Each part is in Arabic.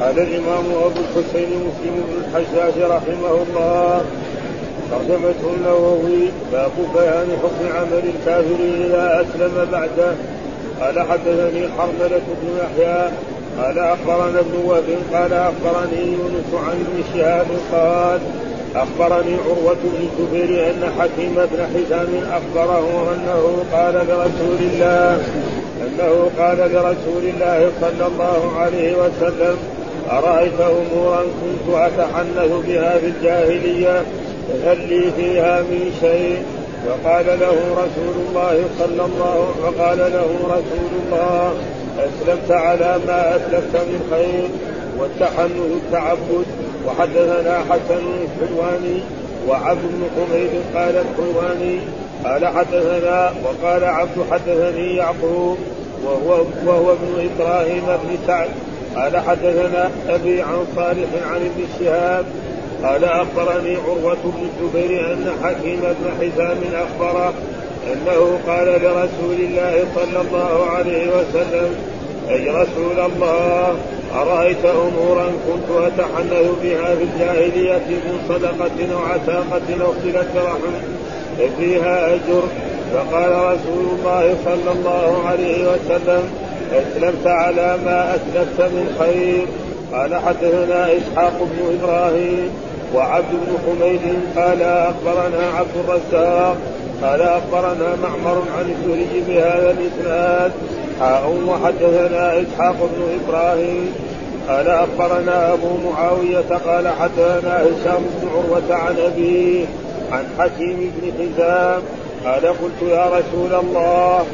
قال الإمام أبو الحسين مسلم بن الحجاج رحمه الله ترجمته النووي باب بيان حكم عمل الكافر إذا أسلم بعده. قال حدثني حرملة بن يحيى قال أخبرنا ابن وهب قال أخبرني يونس عن ابن شهاب قال أخبرني عروة بن الزبير أن حكيم بن حزام أخبره أنه قال لرسول الله أنه قال لرسول الله صلى الله عليه وسلم أرأيت أمورا كنت أتحنث بها في الجاهلية هل لي فيها من شيء؟ فقال له رسول الله صلى الله فقال له رسول الله أسلمت على ما أسلفت من خير والتحنث التعبد. وحدثنا حسن الحلواني وعبد بن حميد قال الحلواني قال حدثنا وقال عبد حدثني يعقوب وهو وهو ابن إبراهيم بن سعد. قال حدثنا أبي عن صالح عن ابن شهاب قال أخبرني عروة بن الزبير أن حكيم بن حزام أخبره أنه قال لرسول الله صلى الله عليه وسلم أي رسول الله أرأيت أمورا كنت أتحنث بها في الجاهلية من صدقة أو عتاقه أو صلة رحم فيها أجر فقال رسول الله صلى الله عليه وسلم أسلمت على ما اسلفت من خير. قال حدثنا إسحاق بن إبراهيم وعبد بن حميد. قال أخبرنا عبد الرزاق. قال أخبرنا معمر عن الزهري بهذا الإسناد. حاء وحدثنا إسحاق بن إبراهيم. قال أخبرنا أبو معاوية. قال حدثنا هشام بن عروة عن أبيه عن حكيم بن حزام. قال قلت يا رسول الله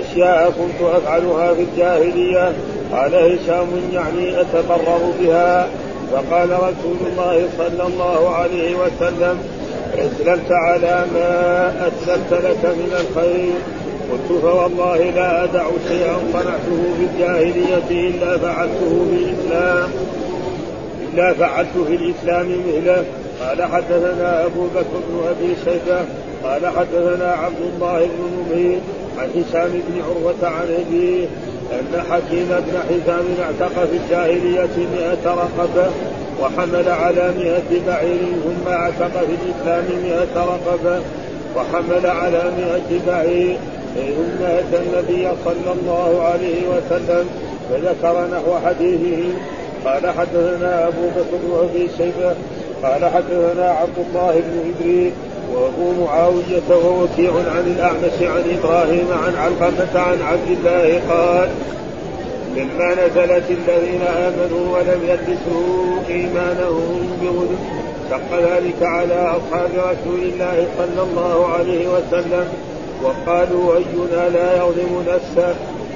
أشياء كنت أفعلها في الجاهلية. قال هشام يعني اتضرر بها. فقال رسول الله صلى الله عليه وسلم اسلمت على ما اسلمت لك من الخير. قلت فوالله لا أدع شيئا صنعته في الجاهلية إلا فعلته في الإسلام. إلا فعلت في الإسلام مثله. قال حدثنا أبو بكر بن أبي شيبة. قال حدثنا عبد الله بن نمير. عن هشام بن عروة عن أبيه أن حكيم بن حزام اعتق في الجاهلية مئة رقبة وحمل على مئة بعير ثم اعتق في الإسلام مئة رقبة وحمل على مئة بعير. ثم اتى النبي صلى الله عليه وسلم فذكر نحو حديثه. قال حدثنا أبو بكر بن ابي شيبة قال حدثنا عبد الله بن إدريس وابو معاويه ووكيع عن الأعمش عن إبراهيم عن علقمة عن عبد الله قال لما نزلت الذين آمنوا ولم يلبسوا إيمانهم بظلم شق ذلك على أصحاب رسول الله صلى الله عليه وسلم وقالوا أينا لا يظلم نفسه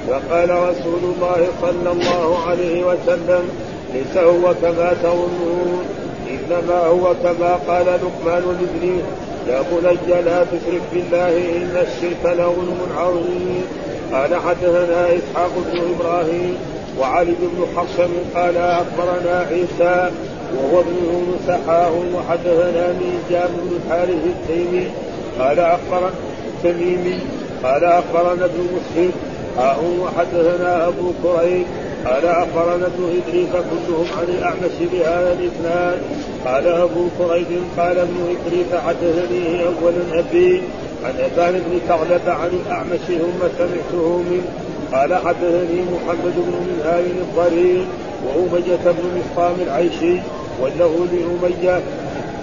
فقال رسول الله صلى الله عليه وسلم ليس هو كما تظنون إنما هو كما قال لقمان لابنه. يا بني لا تشرك بالله إن الشرك لظلم عظيم. قال حدثنا إسحاق بن إبراهيم وعلي بن حصم قال أخبرنا عيسى وهو ابن يونس وحدثنا من بن الحارث التيمي قال اخبرنا التميمي قال أخبرنا ابن مسلم حاء وحدثنا أبو كريب قال ابن إدريس كلهم عن الأعمش بهذا الإسناد. قال أبو كريب قال ابن إدريس حدثني اولا ابي عن أبان بن ثعلب عن الأعمش ثم سمعته منه قال حدثني محمد بن منهال الضرير وأمية بن مسقام العيشي وله لأمية.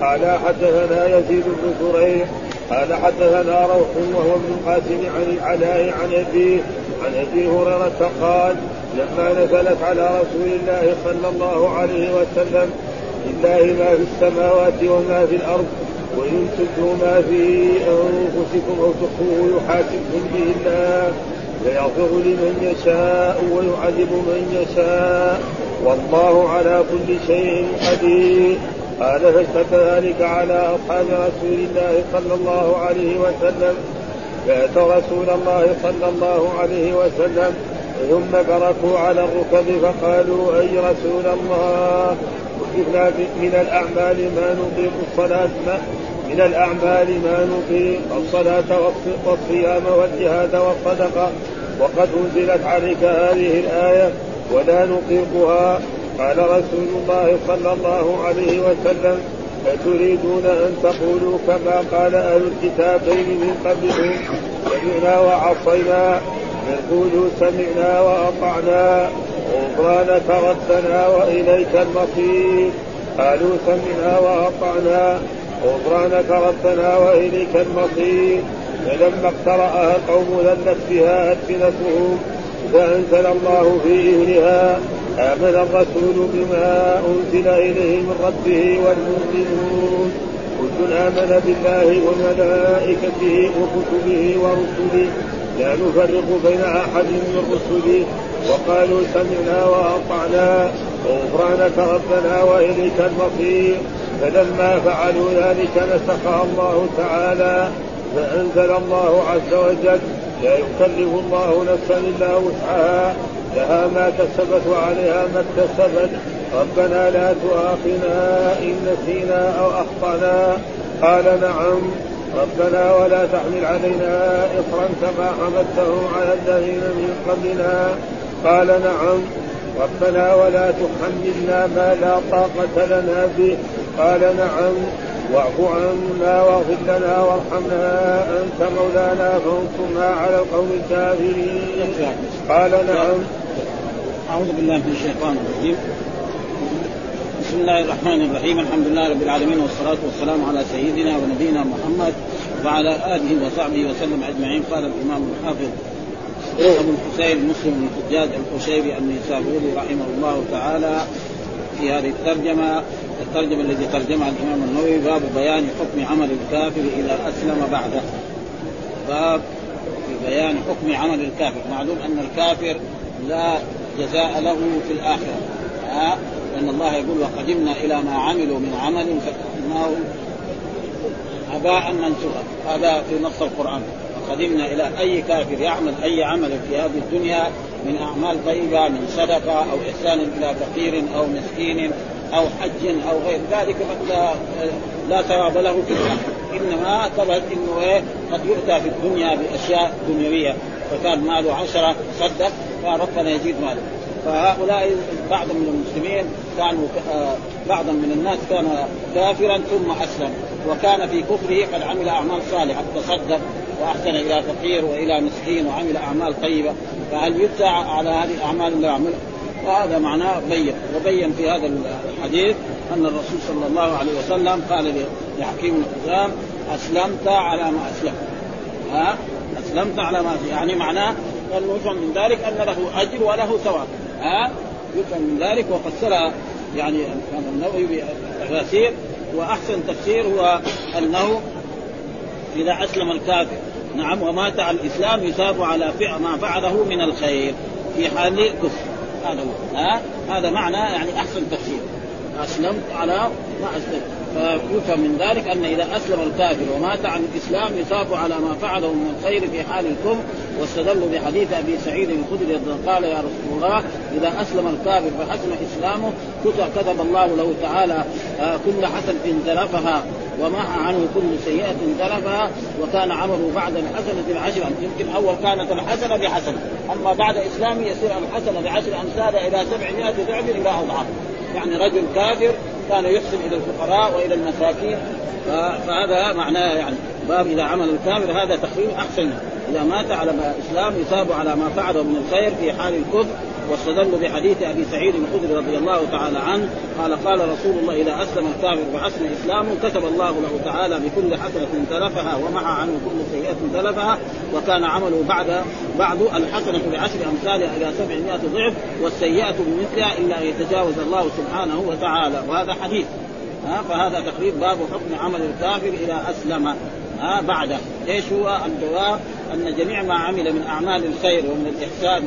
قال حدثنا يزيد بن زريع. قال حدثنا روح وهو ابن القاسم عن العلاء عن أبيه. عن أبي هريرة قال لما نزلت على رسول الله صلى الله عليه وسلم لله ما في السماوات وما في الأرض وإن تبدوا ما في أنفسكم أو تخفوه يحاسبكم به الله فيغفر لمن يشاء ويعذب من يشاء. والله على كل شيء قدير. قال فاشتد ذلك على أصحاب رسول الله صلى الله عليه وسلم. فاتوا رسول الله صلى الله عليه وسلم ثم بركوا على الركب فقالوا أي رسول الله؟ كلفنا من الأعمال ما نطيق الصلاة ما من الأعمال ما نطيق الصلاة والصيام والجهاد والصدقة. وقد أنزلت عليك هذه الآية ولا نطيقها. قال رسول الله صلى الله عليه وسلم فتريدون أن تقولوا كما قال أهل الكتابين من قبلكم سمعنا وعصينا. يقولوا سمعنا وأطعنا غفرانك ربنا وإليك المصير. قالوا سمعنا وأطعنا غفرانك ربنا وإليك المصير. فلما اقترأها القوم ذلت بها ألسنتهم. فأنزل الله في إهلها آمن الرسول بما أنزل إليه من ربه والمؤمنون. كل آمن بالله وملائكته وكتبه ورسله لا نفرق بين أحد من رسله وقالوا سمعنا وأطعنا غفرانك ربنا وإليك المصير. فلما فعلوا ذلك نسخها الله تعالى فأنزل الله عز وجل لا يكلف الله نفسا إلا وسعها. لها ما كسبت وعليها ما اكتسبت. ربنا لا تؤاخنا إن نسينا أو أخطأنا. قال نعم. ربنا ولا تحمل علينا إصرا كما حملته على الذين من قبلنا. قال نعم. ربنا ولا تحملنا ما لا طاقة لنا به. قال نعم. واعف عنا واغفر لنا وارحمنا أنت مولانا فانصرنا على القوم الكافرين. قال نعم. أعوذ بالله من الشيطان الرجيم. بسم الله الرحمن الرحيم. الحمد لله رب العالمين والصلاة والسلام على سيدنا ونبينا محمد وعلى آله وصحبه وسلم أجمعين. قال الإمام الحافظ أبو الحسين مسلم بن الحجاج القشيري النيسابوري رحمه الله تعالى في هذه الترجمة. الترجمة التي ترجمها الإمام النووي باب بيان حكم عمل الكافر إذا أسلم بعده. باب في بيان حكم عمل الكافر. معلوم أن الكافر لا جزاء له في الآخرة. لأن الله يقول وقدمنا إلى ما عملوا من عمل فجعلناه هباء منثورا هذا في نص القرآن. وقدمنا إلى أي كافر يعمل أي عمل في هذه الدنيا من أعمال طيبة من صدقة أو إحسان إلى فقير أو مسكين أو حج أو غير ذلك لا لا ثواب له في الاخره إنما ثبت إنه إيه؟ قد يؤتى في الدنيا بأشياء دنيوية. فكان ماله عشرة صدق فربنا يزيد ماله. فهؤلاء بعض من المسلمين كانوا آه، بعضا من الناس كان كافرا ثم أسلم. وكان في كفره قد عمل أعمال صالحة تصدق وأحسن إلى فقير وإلى مسكين وعمل أعمال طيبة. فهل يجزى على هذه الأعمال اللي عملها وهذا معناه بين. وبين في هذا الحديث أن الرسول صلى الله عليه وسلم قال لحكيم الحزام أسلمت على ما أسلمت. ها؟ أسلمت على ما. يعني معناه يفهم من ذلك أن له أجر وله ثواب. ها؟ يفهم من ذلك وفسرها يعني النووي بتفاسير وأحسن تفسير هو أنه إذا أسلم الكافر نعم ومات على الإسلام يثاب على ما فعله من الخير في حال الكفر. هذا هو ها؟ هذا معنى يعني أحسن تفسير. أسلمت على ما أسلمت. فيفهم من ذلك أن إذا أسلم الكافر ومات عن الإسلام يصاب على ما فعله من الخير في حال الكفر واستدلوا بحديث أبي سعيد الخدري قال يا رسول الله إذا أسلم الكافر فحسن إسلامه كتب الله له تعالى آه، كل حسنه زلفها ومحى عنه كل سيئة زلفها وكان عمله بعد الحسنة بعشر يمكن أول كانت الحسنة بحسنة أما بعد إسلامه يصير الحسنة بعشر أمثالها إلى سبعمائة ضعف إلى أضعاف يعني رجل كافر كان يحسن إلى الفقراء وإلى المساكين. فهذا معناه يعني باب اذا عمل الكافر. هذا تقرير أحسن. إذا مات على الإسلام يثاب على ما فعله من الخير في حال الكفر واستدلوا بحديث أبي سعيد الخدري رضي الله تعالى عنه قال قال رسول الله إذا أسلم الكافر وحسن اسلامه كتب الله له تعالى بكل حسنة تلفها ومحى عنه كل سيئة تلفها وكان عمله بعد بعد الحسنة بعشر امثالها إلى سبعمائة ضعف والسيئة بمثلها إلا أن يتجاوز الله سبحانه وتعالى. وهذا حديث. ها فهذا تقريب باب حكم عمل الكافر إذا أسلم. ها بعده. إيش هو الجواب؟ أن جميع ما عمل من أعمال الخير ومن الإحسان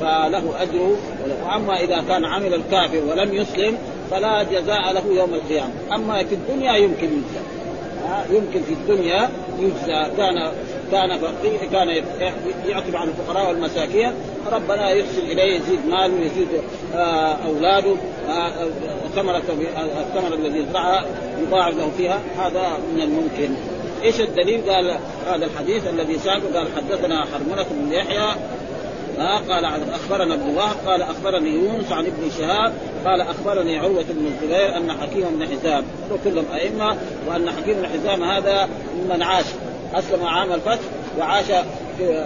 فله اجره واما إذا كان عمل الكافر ولم يسلم فلا جزاء له يوم القيامة. أما في الدنيا يمكن يجزى. يمكن في الدنيا يجزى. كان كان فقير كان يعطي عن الفقراء والمساكين. ربنا يحسن إليه يزيد ماله يزيد آه، أولاده آه، ثمرة الثمرة الذي زرعها يضاعف له فيها. هذا من الممكن. إيش الدليل؟ قال هذا الحديث الذي ساقه قال حدثنا حرملة بن يحيى آه قال أخبرنا ابن وهب قال أخبرني يونس عن ابن شهاب قال أخبرني عروة بن الزبير أن حكيم بن حزام كلهم أئمة وأن حكيم بن حزام هذا ممن عاش أسلم عام الفتح وعاش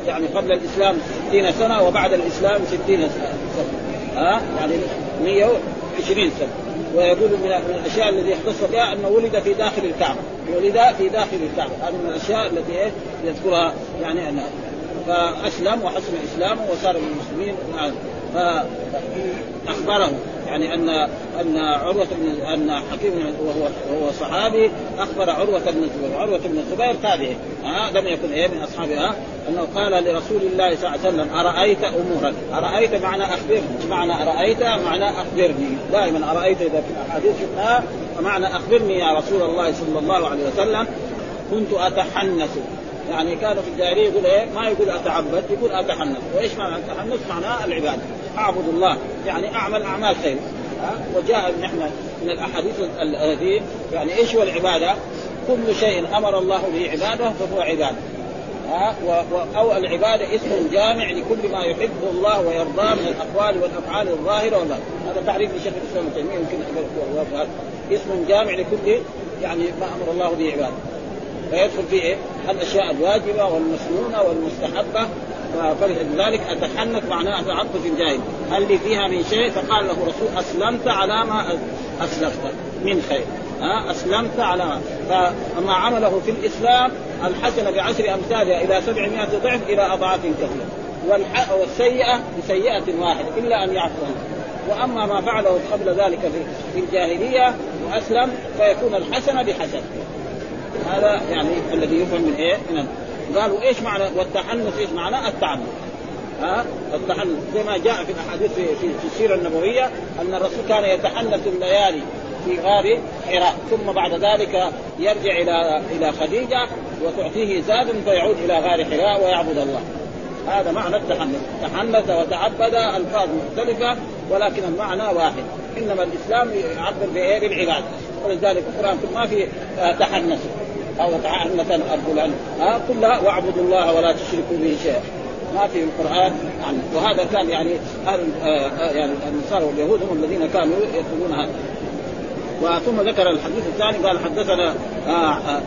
يعني قبل الإسلام 60 سنة وبعد الإسلام 60 سنة. ها يعني 120 سنة. ويقول من الأشياء التي يختص بها أنه ولد في داخل الكعبة. ولد في داخل الكعبة. هذه من الأشياء التي إيه؟ يذكرها يعني أنا. فأسلم وحسن اسلامه وصار من المسلمين فأخبره يعني ان أن عروة بن أن حكيم وهو وهو صحابي أخبر عروة بن الزبير، عروة بن الزبير تابعي ها لم يكن إيه من أصحابها أنه قال لرسول الله صلى الله عليه وسلم أرأيت امورا، أرأيت معنى أخبرني، معنى أرأيت معنى أخبرني، دائما أرأيت إذا في الأحاديث شفناها فمعنى أخبرني يا رسول الله صلى الله عليه وسلم. كنت أتحنث. يعني كانوا في الجاهلية يقول إيه؟ ما يقول أتعبد يقول أتحنث. وإيش معنى التحنث معناه العبادة. أعبد الله. يعني أعمل أعمال خير. وجاء نحن من الأحاديث الذي يعني إيش هو العبادة؟ كل شيء أمر الله به عباده فهو عبادة. ها؟ أو العبادة اسم جامع لكل ما يحبه الله ويرضاه من الأقوال والأفعال الظاهرة والله هذا تعريف لشيخ الإسلام ابن تيمية يمكن اسم جامع لكل يعني ما أمر الله به عباده. فيدخل فيه إيه؟ الأشياء الواجبة والمسنونة والمستحبة. فلذلك أتحنث معناه اتعبد في الجاهل. هل لي فيها من شيء؟ فقال له رسول أسلمت على ما أسلفت. من خير. ها؟ أسلمت على ما. فما عمله في الإسلام الحسنة بعشر أمثالها إلى 700 ضعف إلى أضعاف كثيرة. والسيئة بسيئة واحدة إلا أن يعفو وأما ما فعله قبل ذلك في الجاهلية وأسلم فيكون الحسنة بحسن هذا يعني الذي يفهم من إيه؟ من قالوا إيش معنى والتحنث إيش معنى؟ التعنت ها؟ التحنث. زي ما جاء في الأحاديث في, في, في السيرة النبوية أن الرسول كان يتحنث الليالي في غار حراء ثم بعد ذلك يرجع إلى إلى خديجة وتعطيه زاد فيعود إلى غار حراء ويعبد الله. هذا معنى التحنث. تحنث وتعبد ألفاظ مختلفة ولكن المعنى واحد. إنما الإسلام يعبر بايه بالعباده ولذلك القرآن ما في تحنث. أو تعنتا ارجلا ها كلها واعبدوا الله ولا تشركوا به شيئا. ما في القرآن عنه وهذا كان يعني آه يعني النصارى واليهود هم الذين كانوا يقولون هذا. وثم ذكر الحديث الثاني قال حدثنا آه آه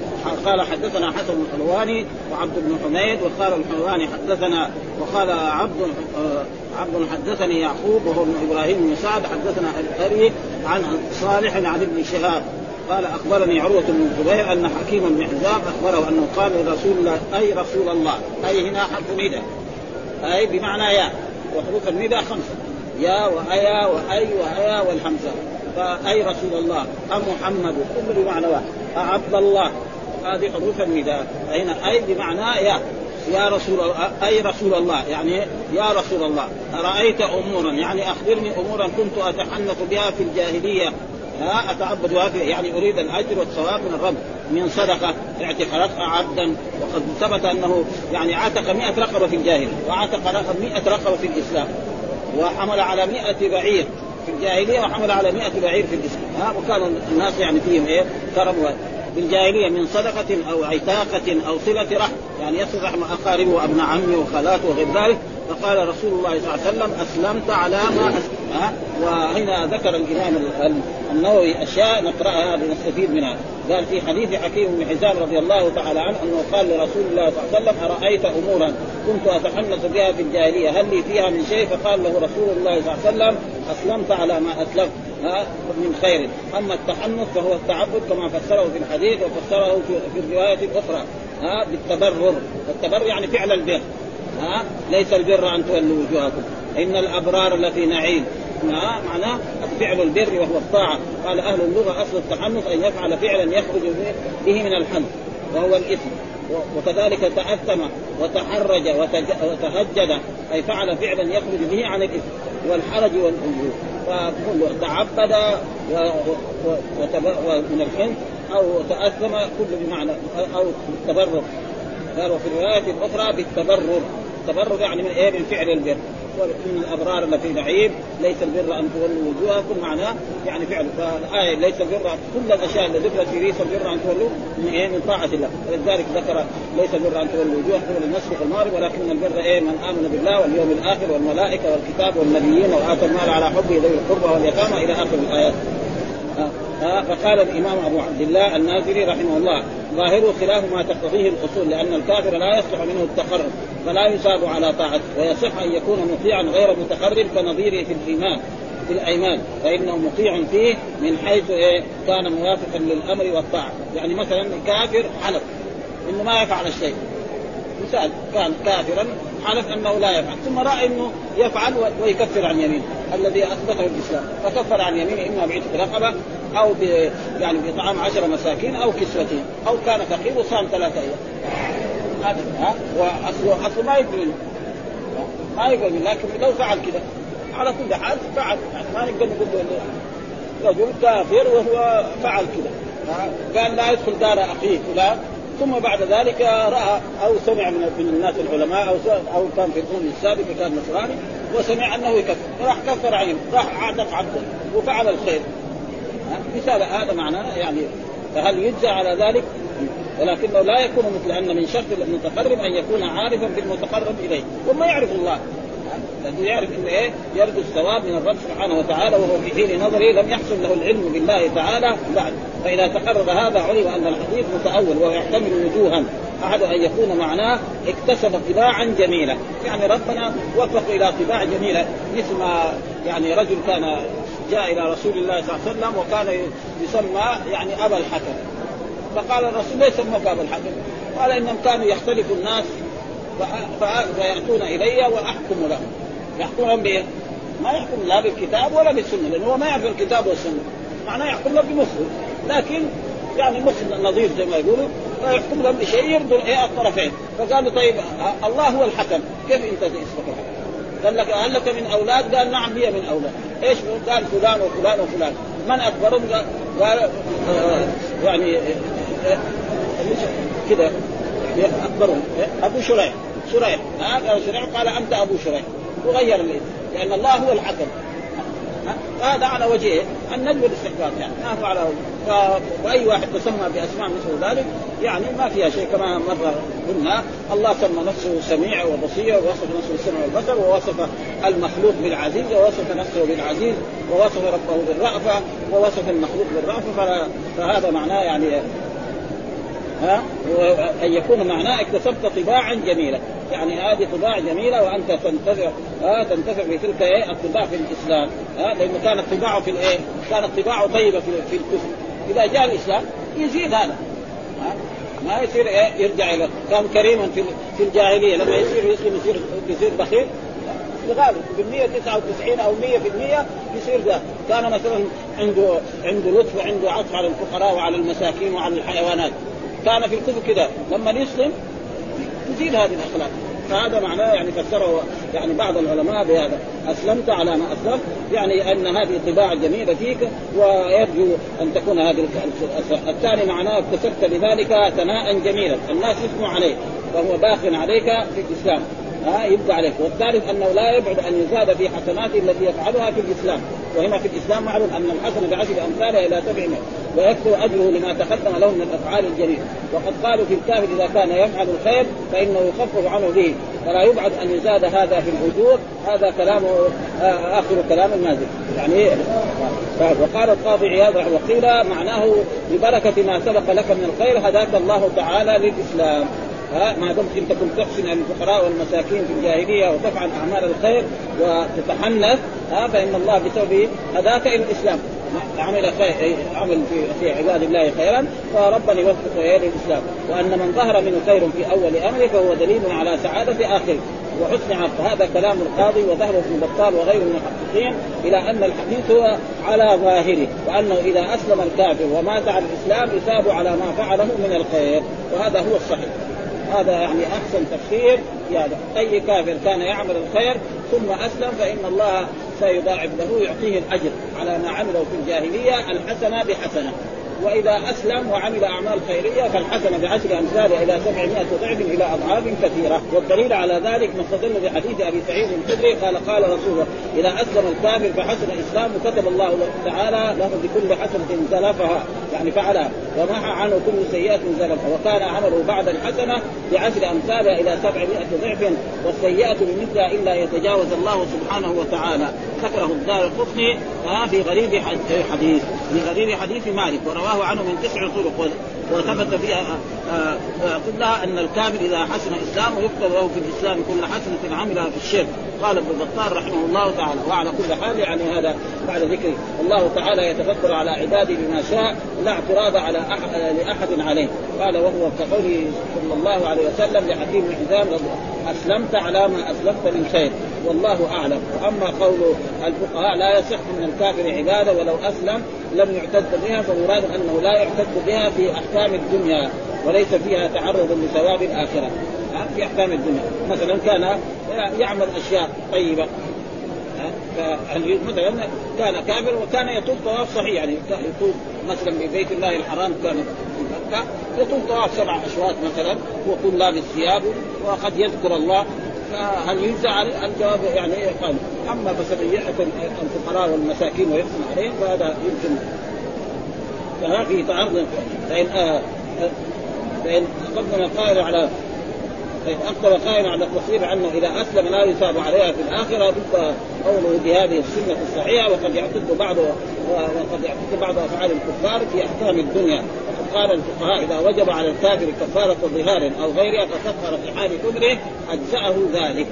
قال حدثنا حسن الحلواني وعبد بن حميد وقال الحلواني حدثنا وقال عبد آه عبد حدثني يعقوب وهو ابن إبراهيم بن سعد حدثنا الأري عن صالح عن ابن شهاب قال أخبرني عروة بن الزبير أن حكيم بن حزام أخبره أنه قال لرسول الله أي رسول الله أي هنا حرف نداء أي بمعنى يا وحروف النداء خمسة. يا وأيا وأي وأيا والحمزة. فأي رسول الله؟ محمد كل بمعنى واحد. عبد الله. هذه حروف النداء هنا أي بمعنى يا. يا رسول الله أي رسول الله يعني يا رسول الله أرأيت أمورا؟ يعني أخبرني أمورا كنت أتحنث بها في الجاهلية. ها أتعبد بها يعني أريد الأجر والثواب من الرب من صدقة. اعتق عبدا وقد ثبت أنه يعني عتق 100 رقبة في الجاهليه وعتق 100 رقبة في الإسلام وحمل على 100 بعير في الجاهلية وحمل على 100 بعير في الإسلام. ها وكان الناس يعني فيهم إيه؟ كرم بالجاهلية من صدقة أو عتاقة أو صلة رحم. يعني يصل رحم أقاربه وابن عمه وخالاته وغير ذلك. فقال رسول الله صلى الله عليه وسلم أسلمت على ما أسلم وهنا ذكر الإمام النووي أشياء نقرأها لنستفيد منها. قال في حديث حكيم بن حزام رضي الله تعالى عنه أنه قال لرسول الله صلى الله عليه وسلم أرأيت أمورا كنت اتحنث بها في الجاهلية هل لي فيها من شيء؟ فقال له رسول الله صلى الله عليه وسلم أسلمت على ما أسلمت. من خير. أما التحنث فهو التعبد كما فسره في الحديث وفسره في الرواية الأخرى ها بالتبرر. التبرر يعني فعل البر ها ليس البر أن تولوا وجوهكم. إن الأبرار لفي نعيم ها معناه فعل البر وهو الطاعة. قال أهل اللغة أصل التحنث أن يفعل فعلا يخرج به من الحنث وهو الإثم. وكذلك تأثم وتحرج وتهجد أي فعل فعلا يخرج به عن الإثم. والحرج والأجور. فكل تعبد ومن الحنث أو تأثم كل بمعنى أو التبرر قال وفي الرواية الأخرى بالتبرر. التبرر يعني من إيه؟ من فعل البر. وان الأبرار لفي نعيم ليس البر أن تولوا وجوهكم معناه يعني فعل فالايه ليس البر كل الأشياء اللي ذكرت في ليس البر أن تولوا من إيه من طاعة الله. ولذلك ذكر ليس البر أن تولوا وجوهكم للمشرق والمغرب ولكن البر إيه؟ من آمن بالله واليوم الآخر والملائكة والكتاب والنبيين واتى المال على حبه ذوي القربى واليتامى إلى آخر الآيات. فقال الإمام أبو عبد الله النازلي رحمه الله ظاهره خلاف ما تقتضيه الأصول لأن الكافر لا يصلح منه التقرب فلا يصاب على طاعته ويصح أن يكون مطيعا غير متقرب كنظيره في الإيمان. في الأيمان فإنه مطيع فيه من حيث إيه؟ كان موافقا للأمر والطاعة. يعني مثلا كافر حلف إنه ما يفعل الشيء. مثال كان كافرا حلف أنه لا يفعل ثم رأى إنه يفعل ويكفر عن يمينه الذي أثبته الاسلام فكفر عن يمينه إما بعتق رقبة أو ب يعني باطعام عشر مساكين أو كسوتهم أو كان فقير وصام ثلاثة أيام. هذا ها؟ وأصله أصله ما يقبل ما يقبل لكن لو فعل كذا على كل حال فعل. يعني ما نقدر نقول رجل كافر وهو فعل كذا. قال لا يدخل دار أخيه فلان. ثم بعد ذلك رأى أو سمع من الناس العلماء أو أو كان في القرن السابق كان نصراني وسمع أنه يكفر. راح كفر عين راح اعتق عبدا وفعل الخير. مثال هذا معناه يعني فهل يجزى على ذلك؟ ولكنه لا يكون مثل أن من شرط المتقرب أن يكون عارفا بالمتقرب إليه. وما يعرف الله. لأنه يعرف إنه إيه؟ يرجو الثواب من الرب سبحانه وتعالى وهو في حين نظره لم يحصل له العلم بالله تعالى بعد. فإذا تقرر هذا علم أن الحديث متأول ويحتمل وجوها أحد أن يكون معناه اكتسب طباعا جميلة. يعني ربنا وفق إلى طباع جميلة مثل ما يعني رجل كان جاء إلى رسول الله صلى الله عليه وسلم وكان يسمى يعني أبا الحكم. فقال الرسول ليس سموك ابا الحكم قال إنهم كانوا يختلف الناس فيأتون إلي وأحكم لهم يحكم لهم بايه؟ ما يحكم لا بالكتاب ولا بالسنة لأنه هو ما يعرف الكتاب والسنة معناه يحكم لهم بمخه لكن يعني مخ نظير زي ما يقولوا فيحكم لهم بشيء يرضي إيه الطرفين فقالوا طيب الله هو الحكم كيف أنت اسمك الحكم؟ قال لك هل لك من أولاد؟ قال نعم هي من أولاد، إيش قال فلان وفلان وفلان، من أكبرهم؟ قال آه يعني آه كذا أكبرهم. أبو شريح. شريح. قال شريح قال أنت أبو شريح. وغير الاسم لأن الله هو الحكم هذا على وجهه. الندب والاستحباب يعني ما هو على واي واحد تسمى بأسماء مثل ذلك يعني ما فيها شيء. كما مره قلنا الله سمى نفسه سميع وبصير ووصف نفسه بالسمع والبصر ووصف المخلوق بالعزيز ووصف نفسه بالعزيز ووصف ربه بالرأفة ووصف المخلوق بالرأفة. فهذا معناه يعني ها؟ أن يكون معناه اكتسبت طباعا جميلة. يعني هذه طباع جميلة وأنت تنتفع ها تنتفع بتلك إيه؟ الطباع في الإسلام ها لأنه كانت طباعه في الإيه؟ كانت طباعه طيبة في, في الكفر. إذا جاء الإسلام يزيد هذا ما يصير إيه؟ يرجع إلى كان كريما في في الجاهلية. لما يصير يسلم يصير يصير بخيل. بالغالب بالمية 99 أو 100% يصير ذا. كان مثلا عنده عنده لطف وعنده عطف على الفقراء وعلى المساكين وعلى الحيوانات. كان في الكفر كذا لما يسلم تزيد هذه الأخلاق. فهذا معناه يعني فسره يعني بعض العلماء بهذا. أسلمت على ما أسلمت يعني أن هذه طباع جميلة فيك ويرجو أن تكون هذه الثاني معناه اكتسبت بذلك ثناء جميلا. الناس يثنوا عليك وهو باق عليك في الإسلام. ها يبقى عليك. والثالث أنه لا يبعد أن يزاد في حسناته التي يفعلها في الإسلام. وهنا في الإسلام معلوم أن الحسن بعشر امثالها إلى سبع ويكثر أجره لما تقدم له من الأفعال الجليلة. وقد قالوا في الكافر إذا كان يفعل الخير فإنه يخفف عنه به. فلا يبعد أن يزاد هذا في الاجور هذا كلام آخر كلام النازل. يعني وقال القاضي عياض وقيل معناه ببركة ما سبق لك من الخير هداك الله تعالى للإسلام. ها ما انت كنت تحسن الفقراء والمساكين في الجاهلية وتفعل أعمال الخير وتتحنث ها فإن الله بسبب هداك إلى الإسلام. عمل خير عمل في في عباد الله خيرا فربنا يوفقه إلى الإسلام. وأن من ظهر منه خير في أول أمره فهو دليل على سعادة آخره وحسن عقل هذا كلام القاضي وظهره ابن بطال وغيره من المحققين إلى أن الحديث هو على ظاهره وأنه إذا أسلم الكافر ومات على الإسلام يثاب على ما فعله من الخير وهذا هو الصحيح. هذا يعني أحسن تفسير. هذا أي كافر كان يعمل الخير ثم أسلم فإن الله سيضاعف له يعطيه الأجر على ما عمله في الجاهلية الحسنة بحسنة. وإذا أسلم وعمل أعمال خيرية فالحسنة بعشر امثالها إلى 700 ضعف إلى أضعاف كثيرة. والدليل على ذلك ما استدل بحديث أبي سعيد الخدري قال قال رسول الله إذا أسلم الكافر فحسن اسلامه كتب الله تعالى له بكل حسنة زلفها يعني فعلها ومحى عنه كل سيئة زلفها وكان عمله بعد الحسنة بعشر امثالها إلى 700 ضعف والسيئة بمثلها إلا يتجاوز الله سبحانه وتعالى. ذكره الدار القطني في غريب حديث في غريب حديث مالك. ورواه عنه من تسع طرق وثبت فيها كلها أن الكافر إذا حسن إسلامه يكتب له في الإسلام كل حسنة عملها في الشرك. قال ابن بطال رحمه الله تعالى وعلى كل حال يعني هذا بعد ذكر الله تعالى يتفكر على عباده بما شاء لا اعتراض على أحد لأحد عليه. قال وهو كقوله صلى الله عليه وسلم لحكيم بن حزام أسلمت على ما أسلمت من خير. والله أعلم. وأما قول الفقهاء لا يصح من الكافر عبادة ولو أسلم لم يعتد بها فمراد أنه لا يعتد بها في أحكام الدنيا. وليس فيها تعرض لثواب الآخرة. في احكام الدنيا. مثلا كان يعمل أشياء طيبة. مثلا كان كافر وكان يطوف طواف صحيح. يعني يطوف مثلا ببيت الله الحرام كان في مكة. يطوف طواف سبع أشواط مثلا ويكون لابس ثيابه وقد يذكر الله. فهل ينسى عليه الجواب يعني قال أما فسبيحه الفقراء والمساكين ويحسن عليهم فهذا يمكن. فهذا في تعرض فان آه فإن قدم القائل على فإن أقدم قائلا على التصريح عنه إذا أسلم لا يثاب عليها في الآخرة ضد قوله بهذه السنة الصحيحة وقد يعتد بعض وقد يعتد بعض أفعال الكفار في أحكام الدنيا وقد قال الفقهاء إذا وجب على الكافر كفارة ظهار أو غيرها فكفر في حال كفره أجزأه ذلك.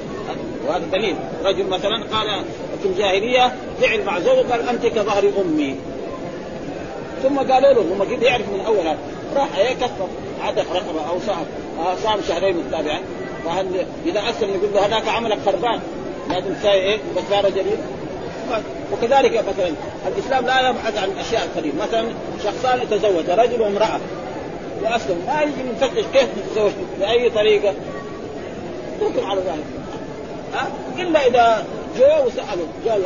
وهذا دليل. رجل مثلا قال في الجاهلية فعل مع زوجه قال أنت كظهر أمي. ثم قالوا له هم كده يعرف من أول هذا راح إيه كفر. عتق رقبه أو صام صام شهرين متابعين فهل إذا اسلم يقول له هذاك عملك خربان لازم تساوي إيه؟ كفاره جديد. وكذلك مثلا الإسلام لا يبحث عن الاشياء القديمه مثلا شخصان تزوج رجل وامرأة. واسلم ما يجي نفتش كيف تتزوج بأي طريقة. تركم على ذلك. ها؟ إلا إذا جو وسألوا جاء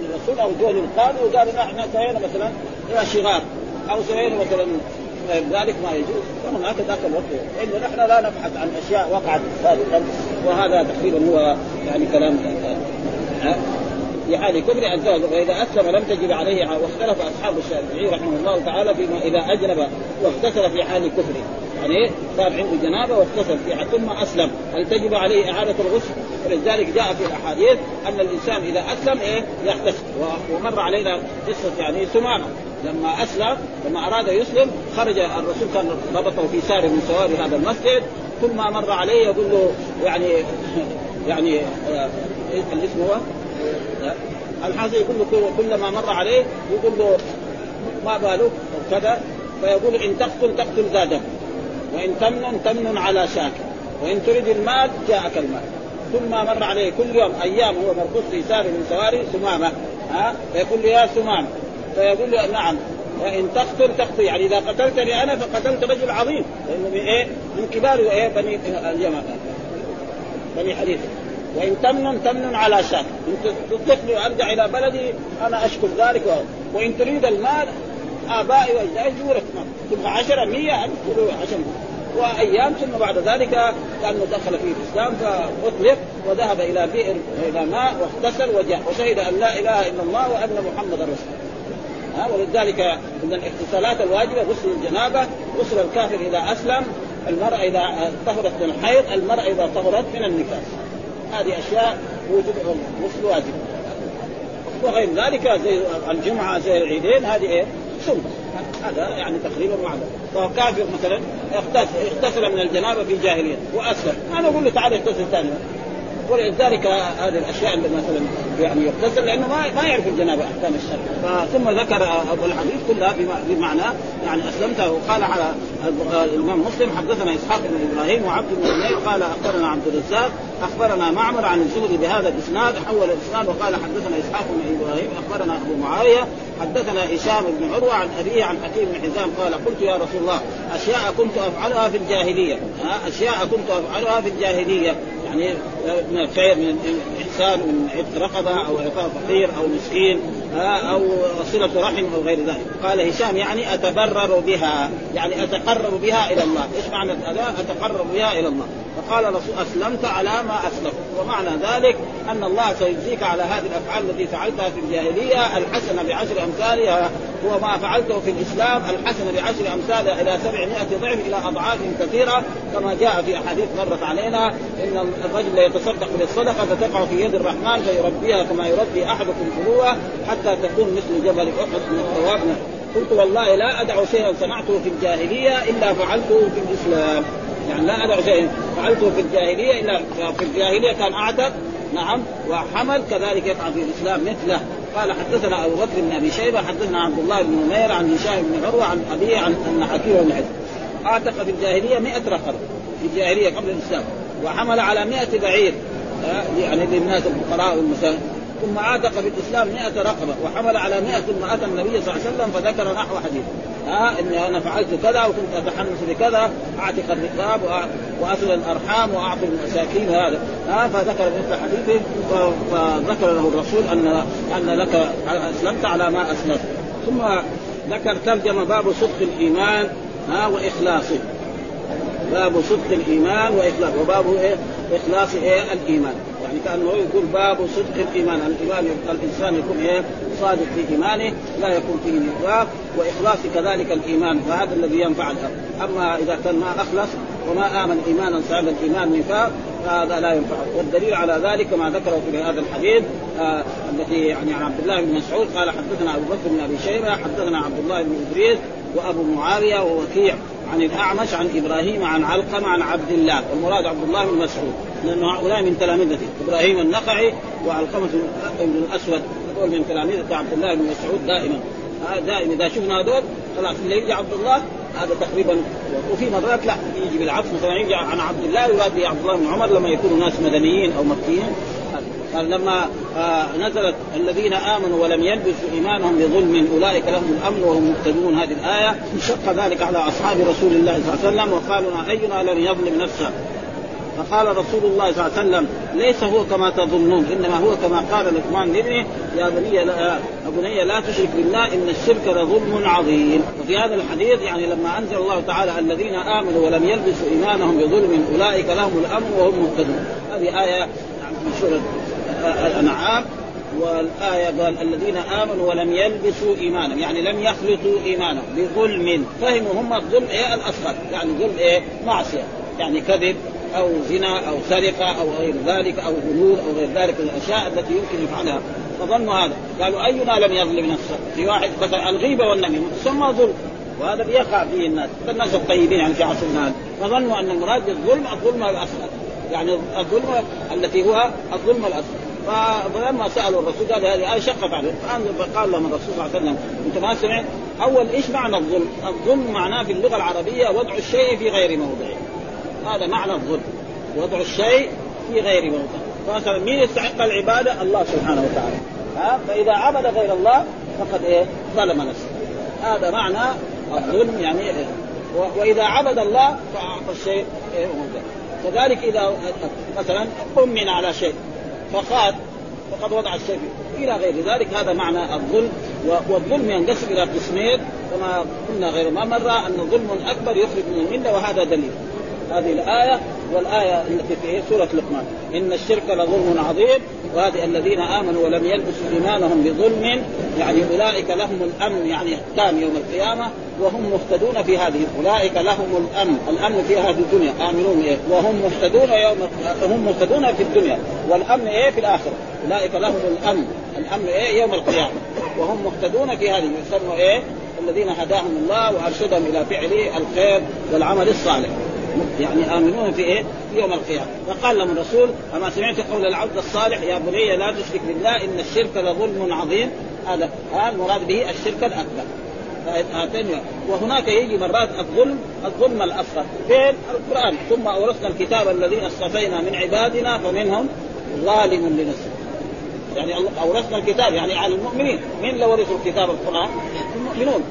الرسول أو جو للقاضي وقالوا إحنا سوينا مثلا إلى شغار أو سوينا مثلا غير ذلك ما يجوز. وهناك ذاك الوقت. إلا نحن لا نبحث عن أشياء وقعت سابقا وهذا تقريبا هو يعني كلام حال كبر الزوج. وإذا أسلم لم تجب عليه واختلف أصحاب الشافعي رحمه الله تعالى فيما إذا أجنب واغتسل في حال كفره. يعني صار عنده جنابة واغتسل فيها. ثم أسلم. هل تجب عليه إعادة الغسل؟ ولذلك جاء في الأحاديث أن الإنسان إذا أسلم إيه؟ يغتسل. ومر علينا قصة يعني سمامة. لما أسلم لما أراد يسلم خرج الرسول كان ربطه في سار من سوار هذا المسجد كل ما مر عليه يقول له يعني يعني آه الاسم هو؟ الحاصل يقول له كلما مر عليه يقول له ما بالك؟ وكذا فيقول إن تقتل تقتل ذا دم وإن تمنن تمنن على شاكر وإن تريد المال جاءك المال. كل ما مر عليه كل يوم أيام هو مربوط في سار من سواري سمامة ها؟ فيقول له يا سمامة. فيقول له نعم وان تقتل تقتل يعني إذا قتلتني أنا فقتلت رجل عظيم. لأنه من إيه؟ من كبار إيه؟ بني اليمن بني حديث وإن تمنن تمنن على شاك إن تطلقني وأرجع إلى بلدي أنا أشكر ذلك. وإن تريد المال آبائي يورث ثم عشرة مية ألف عشر وأيام ثم بعد ذلك كانه دخل في الإسلام فأطلق وذهب إلى بئر إلى ماء واغتسل وجاء. وشهد أن لا إله إلا الله وأن محمدا رسول الله. ها ولذلك من الاغتسالات الواجبة غسل الجنابة غسل الكافر إذا أسلم المرأة إذا طهرت من الحيض المرأة إذا طهرت من النفاس هذه أشياء وجب غسل واجب. وغير ذلك زي الجمعة زي العيدين هذه إيه؟ سنة. هذا يعني تقريبا معذر فهو كافر مثلا اغتسل من الجنابة في الجاهلية وأسلم. أنا أقول له تعال اغتسل ثاني. ولذلك هذه الأشياء اللي مثلا يعني يغتسل لأنه ما ما يعرف الجنابه أحكام الشرع. ثم ذكر أبو الحديث كلها بمعنى يعني أسلمته. وقال على الإمام مسلم حدثنا إسحاق بن إبراهيم وعبد بن قال أخبرنا عبد الرزاق أخبرنا معمر عن الزهري بهذا الإسناد حول الإسناد وقال حدثنا إسحاق بن إبراهيم أخبرنا أبو معاوية حدثنا هشام بن عروة عن أبيه عن حكيم بن حزام قال قلت يا رسول الله أشياء كنت أفعلها في الجاهلية. أشياء كنت أفعلها في الجاهلية. يعني من الخير من الانسان من عتق رقبة أو اعطاء فقير أو مسكين أو صلة رحم أو غير ذلك. قال هشام يعني أتبرر بها يعني أتقرب بها إلى الله. إيش معنى أتقرب بها إلى الله. فقال رسول أسلمت على ما أسلمت. ومعنى ذلك أن الله سيجزيك على هذه الأفعال التي فعلتها في الجاهلية الحسنة بعشر أمثالها هو ما فعلته في الإسلام الحسنة بعشر أمثالها إلى 700 ضعف إلى أضعاف كثيرة. كما جاء في أحاديث مرت علينا إن الرجل يتصدق بالصدقة فتقع في يد الرحمن فيربيها كما يربي أحدكم فلوه حتى تكون مثل جبل أحد من الثواب قلت والله لا أدع شيئا صنعته في الجاهلية إلا فعلته في الإسلام. يعني لا أدع شيئا فعلته في الجاهلية إلا في الجاهلية كان أعتق. نعم. وحمل كذلك يقع في الإسلام مثله. قال حدثنا أبو بكر بن أبي شيبة حدثنا عبد الله بن نمير عن هشام بن عروة عن أبيه عن أن حكيم بن حزم أعتق في الجاهلية 100 رقبه في الجاهلية قبل الإسلام. وحمل على 100 بعير يعني للناس الفقراء والمساكين. ثم عاتق في الإسلام 100 رقبة وحمل على 100 ثم اتى النبي صلى الله عليه وسلم فذكر نحو حديث. ها إني أنا فعلت كذا وكنت أتحمس بكذا أعتق الرقاب وأصل الأرحام وأعطي المساكين هذا. ها فذكر مثل حديثه فذكر له الرسول ان أن لك أسلمت على ما أسلمت. ثم ذكر ترجم باب صدق الإيمان ها وإخلاصه. باب صدق الإيمان واخلاص وباب إيه؟ إخلاص إيه؟ الإيمان. يعني كأنه يقول باب صدق الإيمان. الإيمان الإنسان يكون إيه؟ صادق في إيمانه لا يكون فيه نفاق وإخلاص كذلك الإيمان فهذا الذي ينفع الامر أما إذا كان ما أخلص وما آمن إيمانا صعب الإيمان نفاق فهذا لا ينفع والدليل على ذلك ما ذكره في هذا الحديث آه التي يعني عن عبد الله بن مسعود قال حدثنا أبو بكر بن أبي شيبة حدثنا عبد الله بن إدريس وأبو معاوية ووكيع. عن الأعمش عن إبراهيم عن علقمة عن عبد الله. والمراد عبد الله بن مسعود. لأنه هؤلاء من تلامذته. إبراهيم النقعي وعلقمة بن الأسود. هذول من تلامذة عبد الله بن مسعود دائما. دائما. إذا شفنا هذول خلاص اللي يجي عبد الله هذا تقريبا وفي مرات لا يجي بالعكس. مثلا يجي عن عبد الله يراد عبد الله بن عمر لما يكونوا ناس مدنيين أو مكيين. قال لما آه نزلت الذين آمنوا ولم يلبسوا إيمانهم بظلم أولئك لهم الأمن وهم مهتدون. هذه الآية شق ذلك على أصحاب رسول الله صلى الله عليه وسلم وقالوا أينا لم يظلم نفسه؟ فقال رسول الله صلى الله عليه وسلم ليس هو كما تظنون إنما هو كما قال لقمان لابنه يا بني لا بني لا تشرك بالله إن الشرك لظلم عظيم. وفي هذا الحديث يعني لما أنزل الله تعالى الذين آمنوا ولم يلبسوا إيمانهم بظلم أولئك لهم الأمن وهم مهتدون. هذه آية من سوره الأنعام والآية قال الذين آمنوا ولم يلبسوا إيمانهم يعني لم يخلطوا إيمانهم بظلم. فهموا هم الظلم إيه؟ الأصغر. يعني ظلم إيه؟ معصية. يعني كذب أو زنا أو سرقة أو غير ذلك أو غلول أو غير ذلك من الأشياء التي يمكن يفعلها. فظنوا هذا. قالوا أينا لم يظلم نفسه؟ في واحد مثلا الغيبه والنميمة. تسمى ظلم. وهذا بيقع فيه الناس. الناس الطيبين يعني في عصرنا هذا. فظنوا أن المراد بالظلم الظلم الأصغر. يعني الظلم التي هو الظلم الأصغر. فلما سألوا الرسول قال هذه آية شقت عليهم فقال لهم الرسول صلى الله عليه وسلم انت ما سمعت أول إيش معنى الظلم؟ الظلم معناه في اللغة العربية وضع الشيء في غير موضعه هذا معنى الظلم وضع الشيء في غير موضعه فمثلا مين يستحق العبادة؟ الله سبحانه وتعالى. ها؟ فإذا عبد غير الله فقد إيه؟ ظلم نفسه. هذا معنى الظلم يعني إيه؟ وإذا عبد الله فأعطى الشيء إيه؟ موضعه كذلك إذا مثلا امن على شيء. فخاف فقد وضع الشيء إلى غير ذلك. هذا معنى الظلم والظلم ينقسم إلى قسمين كما قلنا غير ما مر أن ظلم أكبر يخرج من الملة وهذا دليل. هذه الآية والآية التي في سورة لقمان. إن الشرك لظلم عظيم وهذه الذين آمنوا ولم يلبسوا إيمانهم بظلم يعني أولئك لهم الأمن يعني إحكام يوم القيامة وهم مهتدون في هذه أولئك لهم الأمن الأمن في هذه الدنيا. آمنون إيه؟ وهم مهتدون يوم هم مهتدون في الدنيا. والأمن إيه في الآخرة؟ أولئك لهم الأمن الأمن إيه يوم القيامة. وهم مهتدون في هذه يسموا إيه؟ الذين هداهم الله وأرشدهم إلى فعل الخير والعمل الصالح. يعني امنون في إيه؟ في يوم القيامة، فقال لهم الرسول: أما سمعت قول العبد الصالح يا بني لا تشرك بالله إن الشرك لظلم عظيم، هذا المراد به الشرك الأكبر. هاتين وهناك يجي مرات الظلم الظلم الأصغر. فين؟ القرآن. ثم أورثنا الكتاب الذين اصطفينا من عبادنا فمنهم ظالم لنفسه. يعني أورثنا الكتاب يعني على المؤمنين. مين اللي ورثوا الكتاب؟ القرآن؟ المؤمنون.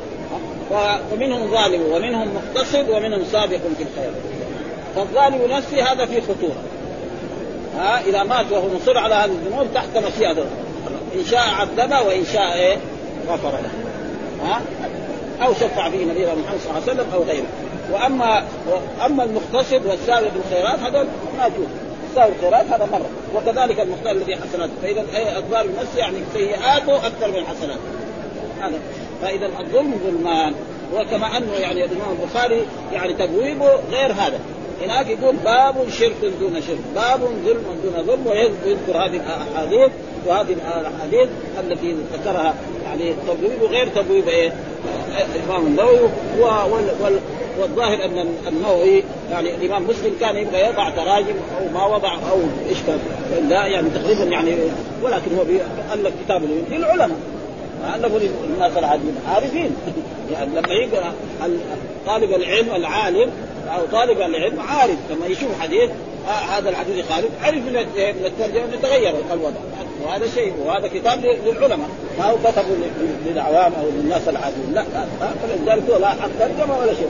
فمنهم ظالم ومنهم مقتصد ومنهم سابق في الخير. فالظالم نفسه هذا فيه خطورة. ها إذا مات وهو مصر على هذه الذنوب تحت مشيئته إن شاء عذبه وإن شاء إيه؟ غفر له. ها؟ أو شفع به نبينا محمد صلى الله عليه وسلم أو غيره. وأما أما المقتصد والسابق بالخيرات هذا ما يجوز السابق بالخيرات هذا مرة. وكذلك المختار الذي حسناته. فإذا أي النفس يعني سيئاته أكثر من حسناته. هذا. فإذا الظلم ظلمان وكما أنه يعني الإمام البخاري يعني تبويبه غير هذا. هناك يقول باب شرك دون شرك باب ظلم دون ظلم ويذكر هذه الأحاديث وهذه الأحاديث التي ذكرها يعني تبويب غير تبويب إيه؟ الإمام النووي. والظاهر أن النووي يعني الإمام مسلم كان يبغى يضع تراجم أو ما وضع أو إيش كان لا يعني تقريبا يعني ولكن هو الف كتاب للعلماء. الفوا للناس العاديين عارفين. يعني لما يقرأ طالب العلم العالم أو طالب العلم عارف لما يشوف حديث آه هذا الحديث يخالف عرف من الترجمه إنه تغير الوضع وهذا شيء وهذا كتاب للعلماء. ما هو كتبه للعوام أو للناس العاديين. لا فلذلك لا حق ترجمه ولا شيء.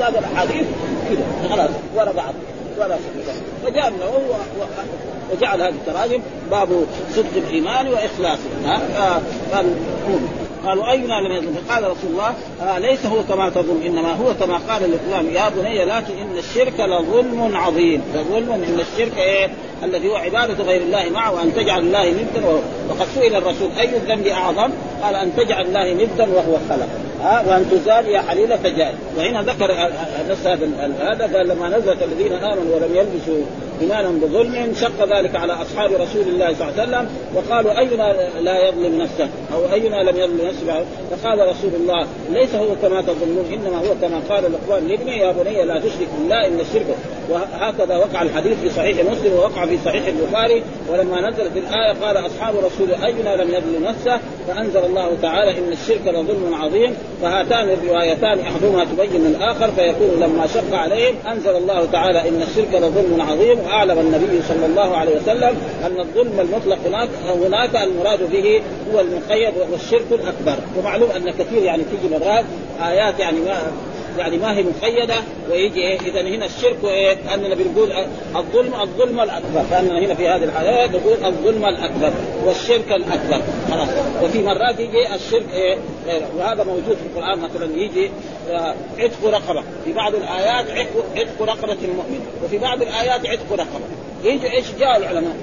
هذا الاحاديث كذا خلاص ورا بعض. ولا فجاء النووي وجعل هذه التراجم باب صدق الإيمان وإخلاصه. ها؟ قال قالوا اينا لم يظلم قال رسول الله آه ليس هو كما تظن إنما هو كما قال لفلان يا بني لا إن الشرك لظلم عظيم. لظلم إن الشرك إيه؟ الذي هو عبادة غير الله معه وأن تجعل الله ندا وقد سئل الرسول أي الذنب أعظم؟ قال أن تجعل الله ندا وهو خلق. ها وأن تزال حليلة جائز وهنا ذكر نفس هذا هذا قال لما نزلت الذين آمنوا ولم يلبسوا إيمانا بظلم شق ذلك على أصحاب رسول الله صلى الله عليه وسلم وقالوا أينا لا يظلم نفسه أو أينا لم يظلم نفسه فقال رسول الله ليس هو كما تظنون إنما هو كما قال لقمان لابنه يا بني لا تشرك بالله إن الشرك وهكذا وقع الحديث في صحيح مسلم ووقع في صحيح البخاري ولما نزلت الآية قال أصحاب رسول اينا لم يظلم نفسه؟ فأنزل الله تعالى إن الشرك لظلم عظيم فهاتان الروايتان أحدهما تبين الآخر فيكون لما شق عليهم أنزل الله تعالى إن الشرك لظلم عظيم وأعلم النبي صلى الله عليه وسلم أن الظلم المطلق هناك هناك المراد به هو المقيد وهو الشرك الأكبر. ومعلوم أن كثير يعني تيجي مرات آيات يعني ما يعني ما هي مقيدة ويجي إيه إذا هنا الشرك إيه اننا بنقول الظلم الظلم الأكبر. فأننا هنا في هذه الحالات نقول الظلم الأكبر والشرك الأكبر. خلاص. وفي مرات يجي الشرك إيه وهذا موجود في القرآن مثلا يجي آه، عتق رقبة. في بعض الآيات عتق رقبة المؤمن وفي بعض الآيات عتق رقبة. يجي إيش جاء العلماء؟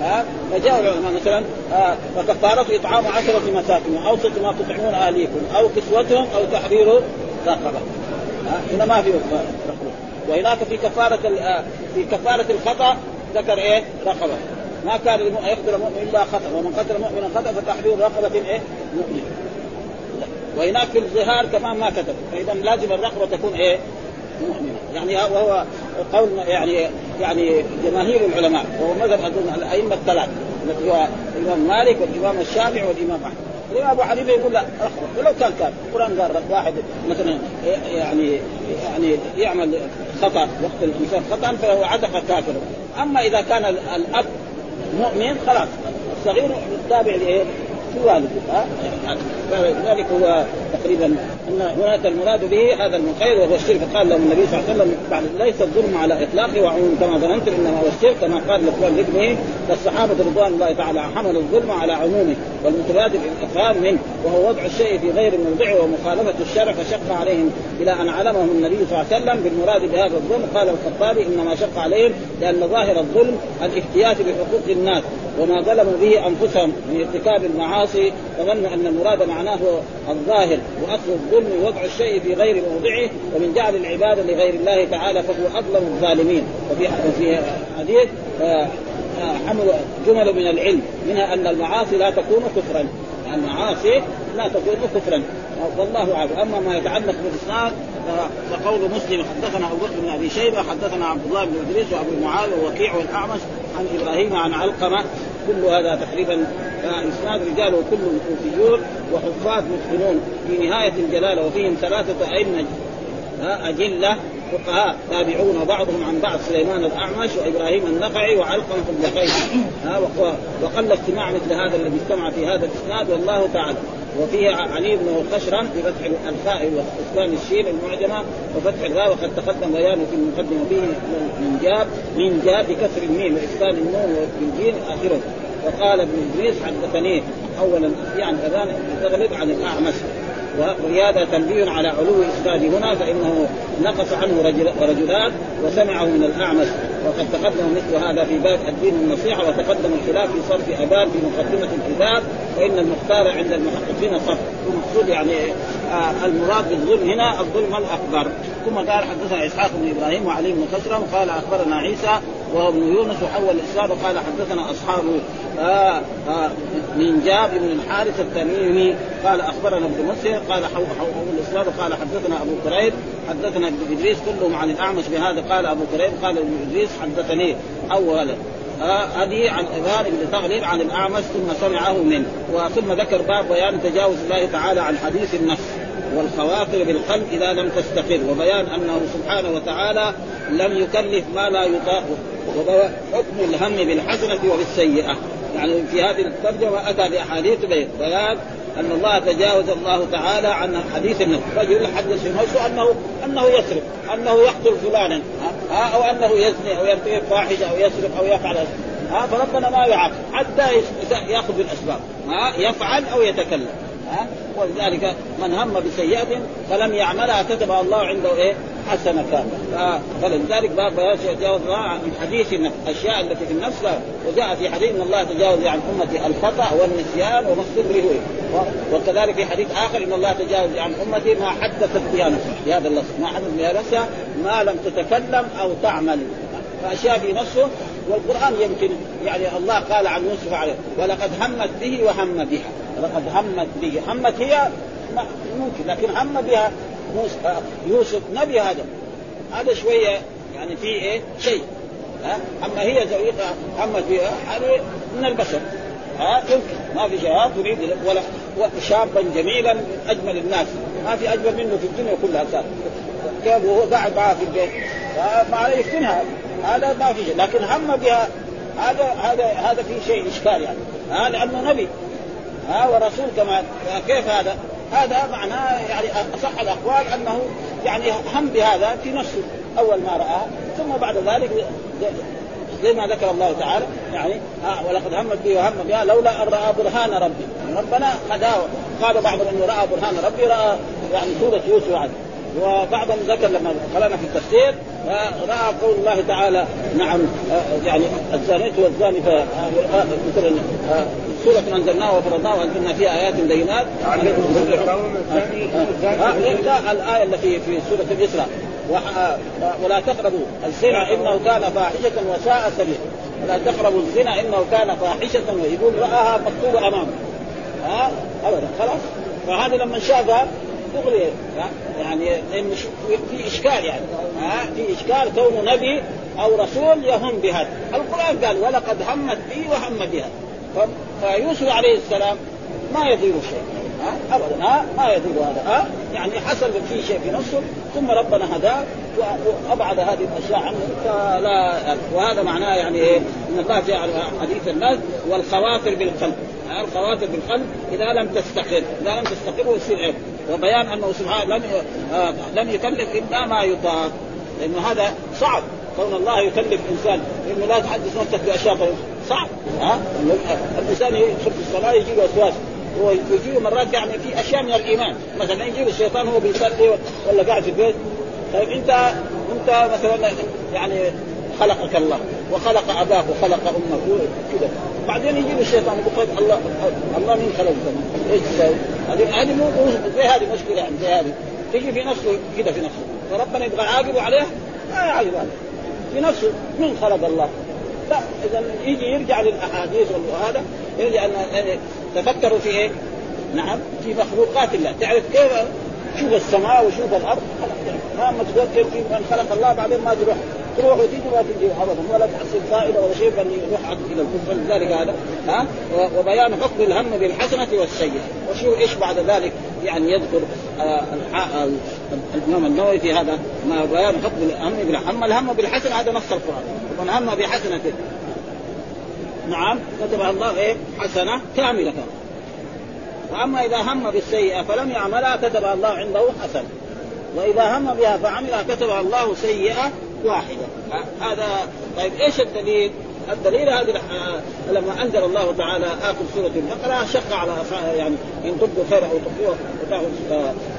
ها؟ فجاء العلماء مثلا آه فكفارته إطعام عشرة مساكين اوسط ما تطعمون اهليكم أو كسوتهم أو تحرير رقبة. هنا ما في وهناك في كفارة آه، في كفارة الخطأ ذكر إيه؟ رقبة. ما كان يقتل المؤمن إلا خطأ. ومن قتل مؤمنا خطأ فتحرير رقبة إيه؟ مؤمن. وهناك في الظهار كمان ما كتب. فإذا لازم الرقبة تكون إيه؟ مؤمنة. يعني وهو قول يعني يعني جماهير العلماء وهو مذهب أظن الأئمة الثلاث الذي هو الإمام مالك والإمام الشافعي والإمام أحمد. الامام أبو حنيفة يقول لا ولو كان كان القرآن قال واحد مثلا يعني يعني يعمل خطأ يقتل الانسان خطأ فهو عتق كافر أما إذا كان الأب مؤمن خلاص الصغير تابع؟ والده ذلك هو تقريبا أن هناك المراد به هذا المقيد وهو الشرك. قال له النبي صلى الله عليه وسلم بعد ليس الظلم على اطلاقه وعموم كما ظننت إنما هو الشرك. كما قال لقمان لابنه فالصحابه رضوان الله تعالى حملوا الظلم على عمومه والمتبادل الإفهام منه وهو وضع الشيء في غير موضعه ومخالفة الشرع فشق عليهم إلى أن علمهم النبي صلى الله عليه وسلم بالمراد بهذا الظلم. قال الخطابي إنما شق عليهم لأن ظاهر الظلم الافتيات بحقوق الناس وما ظلموا به أنفسهم من ارتكاب المعاصي وظنوا أن المراد معناه الظاهر واصل الظلم وضع الشيء في غير موضعه ومن جعل العبادة لغير الله تعالى فهو أظلم الظالمين. وفي في حديث آه، آه، حمل جمل من العلم منها أن المعاصي لا تكون كفرا. المعاصي لا تكون كفرا. والله أعلم. أما ما يتعلق بالاسناد فقول مسلم حدثنا أبو بكر بن أبي شيبة حدثنا عبد الله بن إدريس وأبو معاويه ووكيع والأعمش عن إبراهيم عن علقمة. كل هذا تقريبا إسناد رجاله كلهم كوفيون وحفاظ متقنون في نهاية الجلالة وفيهم ثلاثة أئمة أجلة فقهاء تابعون وبعضهم عن بعض سليمان الأعمش وإبراهيم النخعي وعلقمة بن قيس وقل اجتماع مثل هذا الذي اجتمع في هذا الإسناد والله تعالى. وفيه علي بن خشرم بفتح الخاء واسكان الشين المعجمة وفتح الراء وقد تقدم بيانه في المقدمة وفيه منجاب منجاب بكسر الميم واسكان النون والجيم آخره. وقال ابن إدريس حدثنيه أولا أبي عن أبان تغلب عن الأعمش. وهذا تنبيه على علو اسناد هنا فإنه نقص عنه رجل رجلان وسمعه من الأعمش. وقد تقدم مثل هذا في باب الدين النصيحه وتقدم الخلاف في صرف ابان في مقدمة الكتاب وان المختار عند المحققين صرف المقصود يعني المراد بالظلم هنا الظلم الأكبر. ثم قال حدثنا إسحاق بن إبراهيم وعلي بن خسرم قال أخبرنا عيسى وهو ابن يونس وحول الاسلام وقال حدثنا أصحاب آه آه من جاب بن الحارث التميمي قال أخبرنا ابن مسلم قال حول الاسلام قال حدثنا أبو كريب حدثنا ابن إدريس كلهم عن الأعمش بهذا قال أبو كريب قال ابن إدريس حدثني أولا هذه عن بن تغلب عن الأعمش ثم سمعه منه وثم ذكر باب بيان تجاوز الله تعالى عن حديث النفس والخواطر بالقلب إذا لم تستقر وبيان أنه سبحانه وتعالى لم يكلف ما لا يطاق حكم الهم بالحسنة وبالسيئة. يعني في هذه الترجمة أتى بأحاديث بيان أن الله تجاوز الله تعالى عن حديث النفس. رجل حدث في نفسه انه أنه يسرق أنه يقتل فلانا. أو أنه يزني أو يرتكب فاحشه أو يسرق أو يفعل فربنا ما يعاقب حتى يأخذ بالأسباب. يفعل أو يتكلم. ها ولذلك من هم بسيئة فلم يعملها كتب الله عنده إيه؟ حسنة. كاملة فلذلك باب يتجاوز الله عن حديث النفس الأشياء التي في النفس وجاء في حديث إن الله تجاوز عن امتي الخطأ والنسيان وما استدره وكذلك في حديث آخر إن الله تجاوز عن امتي ما حدثت بها نفسها. بهذا اللفظ ما حدثت بها نفسها ما لم تتكلم أو تعمل. فأشياء في نفسه والقرآن يمكن يعني الله قال عن يوسف عليه ولقد همت به وهم بها. ولقد همت به. همت هي ممكن لكن هم بها يوسف نبي هذا. هذا شوية يعني في إيه؟ شيء. ها؟ أما هي زوجها همت بها هذه من البشر. ها؟ يمكن. ما في شيء. تريد ولا شابا جميلا من أجمل الناس. ما في أجمل منه في الدنيا كلها صار. كيف وهو قاعد معها في البيت. ما يفتنها. هذا ما في شيء. لكن هم بها هذا هذا هذا في شيء إشكال يعني. ها؟ لأنه نبي. ها ورسول كمان كيف هذا؟ هذا معناه يعني أصح الأقوال أنه يعني هم بهذا في نفسه أول ما رآه ثم بعد ذلك زي ما ذكر الله تعالى يعني آه ولقد همت به وهم بها لولا أن رأى برهان ربي ربنا هداه قال بعضهم انه رأى برهان ربي رأى يعني سورة يوسف عنه وبعضهم ذكر لما قرأنا في التفسير رأى قول الله تعالى نعم يعني الزانية والزاني مثلا سورة أنزلناها وفرضناها وأنزلنا فيها آيات بينات. الآية التي في سورة الإسراء. ولا تقربوا الزنا إنه كان فاحشة وساء سبيلا ولا تقربوا الزنا إنه كان فاحشة ويقول رآها مكتوبة أمامه. ها؟ أبدا خلاص. فهذا لما شافها دغري يعني في إشكال يعني. ها؟ في إشكال كونه نبي أو رسول يهم بهذا. القرآن قال ولقد همت به وهم بها. فيوسف عليه السلام ما يضير شيء. ها؟ ابدا. ها؟ ما يضير هذا. ها؟ يعني حصل في شيء في نفسه ثم ربنا هداه وأبعد هذه الأشياء عنه فلا وهذا معناه يعني إيه؟ إن الله جاء حديث الناس والخواطر بالقلب. الخواطر بالقلب إذا لم تستقر. إذا لم تستقر يصير عيب. وبيان أنه سبحانه لم آه لم يكلف إلا ما يطاق. لأنه هذا صعب. كون الله يكلف إنسان. انه لا تحدث نفسك باشياء صعب ها؟ الإنسان يدخل في الصلاة يجي له وسواس ويجي مرات يعني في أشياء من الإيمان. مثلا يجي الشيطان هو بيصلي ولا قاعد في البيت. طيب انت أنت مثلا يعني خلقك الله وخلق اباك وخلق أمك كذا بعدين يجي الشيطان يقول طيب الله الله مين خلق إيش تسوي؟ هذه هذه مو زي هذه مشكلة يعني زي هذه. تجي في نفسه كذا في نفسه. فربنا يبغى يعاقبه عليه ما يعاقب عليه. في نفسه من خلق الله؟ لا إذا يجي يرجع للأحاديث وهذا يرجع أن تفكروا في إيه؟ نعم في مخلوقات الله. تعرف كيف؟ شوف السماء وشوف الأرض. ما تفكر في من خلق الله بعدين ما تروح. تروح وتيجي ما تجي ابدا. ولا تحصل فائدة ولا شيء بل يروح إلى الكفر. لذلك هذا ها؟ وبيان حكم الهم بالحسنة والسيئة. وشو إيش بعد ذلك يعني يذكر آه الإمام النووي في هذا. ما بيان حكم الهم بالحسنه الهم بالحسنة هذا نص القرآن. ومن هم بحسنه نعم كتب الله إيه كامله كاملة. وأما إذا هم بالسيئة فلم يعملها كتبها الله عنده حسن وإذا هم بها فعملها كتبها الله سيئة واحدة هذا طيب إيش الدليل؟ الدليل هذه لما أنزل الله تعالى آخر سورة البقرة شق على يعني إن تبدوا خيرا أو تخفوه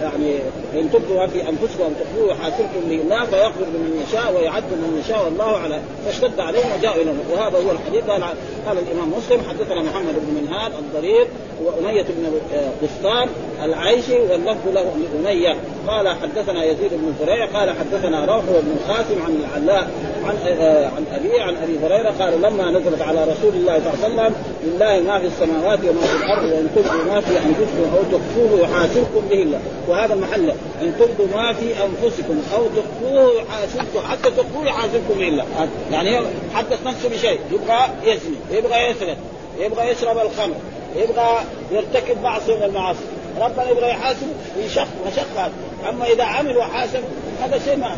يعني إن تبدوا في أنفسكم ان تخفوه يحاسبكم به الله فيغفر لمن يشاء ويعد من يشاء والله على فاشتد عليهم وجاءوا إلى وهذا هو الحديث. قال قال الإمام مسلم حدثنا محمد بن منهاد الضرير وأمية بن بستان العيشي واللفظ له لأمية قال حدثنا يزيد بن زريع. قال حدثنا روح بن القاسم عن العلاء عن آه عن أبي عن أبي هريرة قال لما نزلت على رسول الله صلى الله عليه وسلم لله ما في السماوات وما في الأرض وإن تبدوا ما في أنفسكم أو تخفوه يحاسبكم به الله. وهذا المحل إن تبدوا ما في أنفسكم أو تخفوه يحاسبكم حتى تخفوه يحاسبكم به الله. يعني حدث نفسه بشيء يبغى يزني يبغى يسرق يبغى يشرب الخمر يبغى يرتكب معصية من المعاصي. ربنا يبغى يحاسب ويشق مشقة. أما إذا عمل وحاسب هذا شيء ما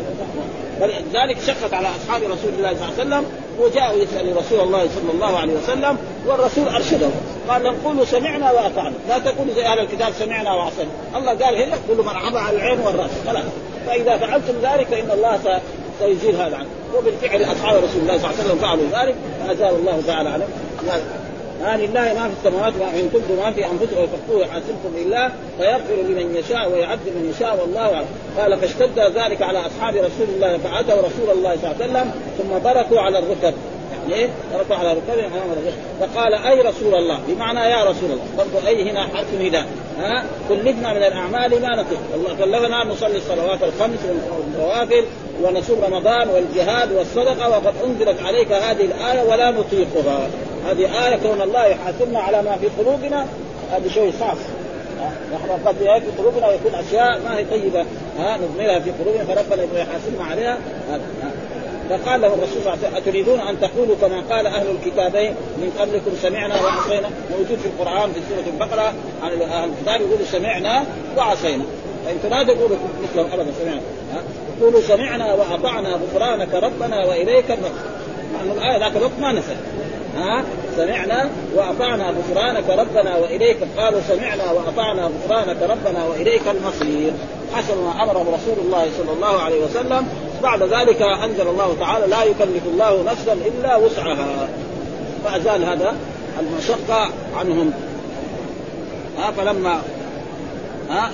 فلذلك شقت على أصحاب رسول الله صلى الله عليه وسلم وجاءوا يسال رسول الله صلى الله عليه وسلم والرسول أرشدهم. قال لهم قولوا سمعنا وأطعنا. لا تقولوا زي أهل الكتاب سمعنا وعصينا الله قال هنا قولوا مرحبا على العين والرأس. خلاص. فإذا فعلتم ذلك فإن الله سيزيل هذا عنكم وبالفعل أصحاب رسول الله صلى الله عليه وسلم فعلوا ذلك فازال الله تعالى عنهم ما لله ما في السماوات وان تبدوا ما في أنفسكم. وتخفوه يحاسبكم بالله فيغفر لمن يشاء ويعذب من يشاء والله أعلم. قال فاشتد ذلك على أصحاب رسول الله فاتوا رسول الله صلى الله عليه وسلم ثم بركوا على الركب. يعني بركوا على الركب فقال أي رسول الله؟ بمعنى يا رسول الله. برضو أي هنا حرف نداء ها؟ كلفنا من الأعمال ما نطيق الله كلفنا نصلي الصلوات الخمس والنوافل ونصوم رمضان والجهاد والصدقة وقد أنزلت عليك هذه الآية ولا نطيقها. هذه آية كون الله يحاسبنا على ما في قلوبنا. هذا شيء صعب. نحن قد في قلوبنا يكون أشياء ما هي طيبة. ها نضمرها في قلوبنا فربنا يبغى يحاسبنا عليها. فقال له الرسول صلى الله عليه وسلم أتريدون أن تقولوا كما قال أهل الكتابين من قبلكم سمعنا وعصينا؟ موجود في القرآن في سورة البقرة عن أهل الكتاب يقولوا سمعنا وعصينا. فانتم لا تقولوا مثلهم أبدا سمعنا. قولوا سمعنا وأطعنا غفرانك ربنا وإليك المصير. مع إنه الآية ذاك الوقت ما نسى ها سمعنا وأطعنا غفرانك ربنا وإليك قالوا سمعنا وأطعنا غفرانك ربنا وإليك المصير. حسب ما امره رسول الله صلى الله عليه وسلم. بعد ذلك أنزل الله تعالى لا يكلف الله نفسا إلا وسعها. فأزال هذا المشقة عنهم. ها فلما ها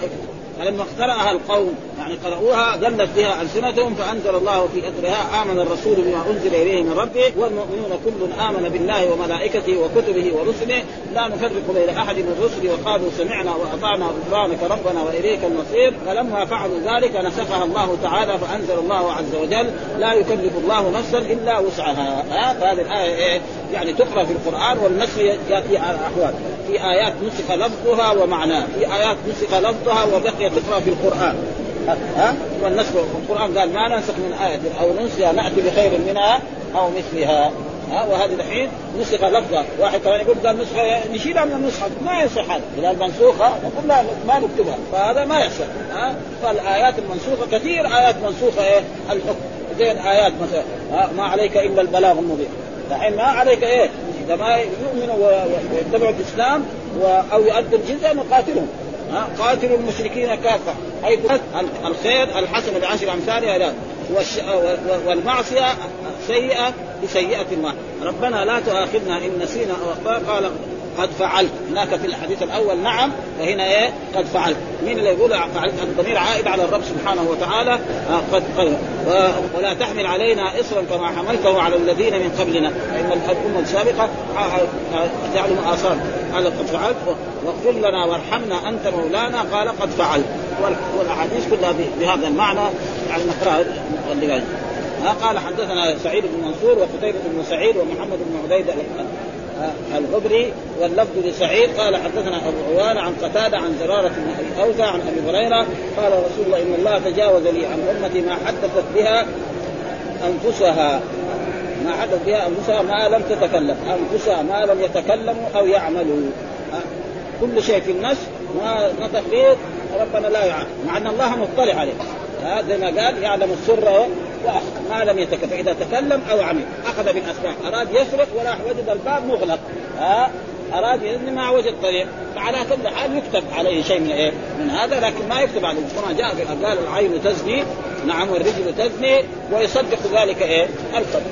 فلما اقترأها القوم يعني قرأوها ذلت بها ألسنتهم فأنزل الله في أثرها آمن الرسول بما أنزل إليه من ربه والمؤمنون كل آمن بالله وملائكته وكتبه ورسله لا نفرق بين أحد من رسله وقالوا سمعنا وأطعنا غفرانك ربنا وإليك المصير فلما فعلوا ذلك نسخها الله تعالى فأنزل الله عز وجل لا يكلف الله نفسا إلا وسعها. هذه الآية إيه؟ يعني تقرأ في القرآن والنسخ يأتي على أحوال. في آيات نسخ لفظها ومعناه في آيات نسخ لفظها وبقي تقرأ في القرآن. ها؟ والنسخ القرآن قال ما ننسخ من آية أو ننسها نأتي بخير منها أو مثلها. ها؟ وهذه الحين نسخ لفظة. واحد كمان يقول قال نسخة نشيلها من النسخة. ما يصح هذا. إذا المنسوخة نقول لا ما نكتبها. فهذا ما يصح ها؟ فالآيات المنسوخة كثير. آيات منسوخة إيه؟ الحكم. زي الآيات مثلا. ما عليك إلا البلاغ المبين. الحين ما عليك إيه؟ إذا ما يؤمنوا ويتبعوا الإسلام أو يؤدوا الجزية نقاتلهم. قاتلوا المشركين كافة. حيث الخير الحسن بعشر أمثالها والش... والمعصية سيئة بسيئة واحدة ربنا لا تؤاخذنا إن نسينا أو أخطأ قال قد فعلت. هناك في الحديث الأول نعم وهنا إيه؟ قد فعلت. مين اللي يقول فعلت؟ الضمير عائد على الرب سبحانه وتعالى. آه قد قال ولا تحمل علينا إصرا كما حملته على الذين من قبلنا. فإن الامه السابقه تعلم آثار. قال قد فعلت. واغفر لنا وارحمنا أنت مولانا. قال قد فعلت. والأحاديث كلها بهذا المعنى. يعني نقرأها قال حدثنا سعيد بن منصور وقتيبة بن سعيد ومحمد بن عبيد الغبري واللفظ لسعيد. قال حدثنا أبو عوان عن قتادة عن زرارة بن أبي اوفى عن أبي هريرة. قال رسول الله إن الله تجاوز لي عن أمتي ما حدثت بها أنفسها. ما حدث بها أنفسها ما لم تتكلم. أنفسها ما لم يتكلموا أو يعملوا. كل شيء في النفس ما نطق به ربنا لا يعلم. مع أن الله مطلع عليه. زي ما قال يعلم السر ما لم يتكلم. فإذا تكلم أو عمل أخذ بالأسباب. أراد يسرق وراح وجد الباب مغلق. ها؟ أراد يعني ما وجد طريق. فعلى كل حال يكتب عليه شيء من إيه؟ من هذا لكن ما يكتب عليه. كما جاء في قال العين تزني. نعم والرجل تزني. ويصدق ذلك إيه؟ القلب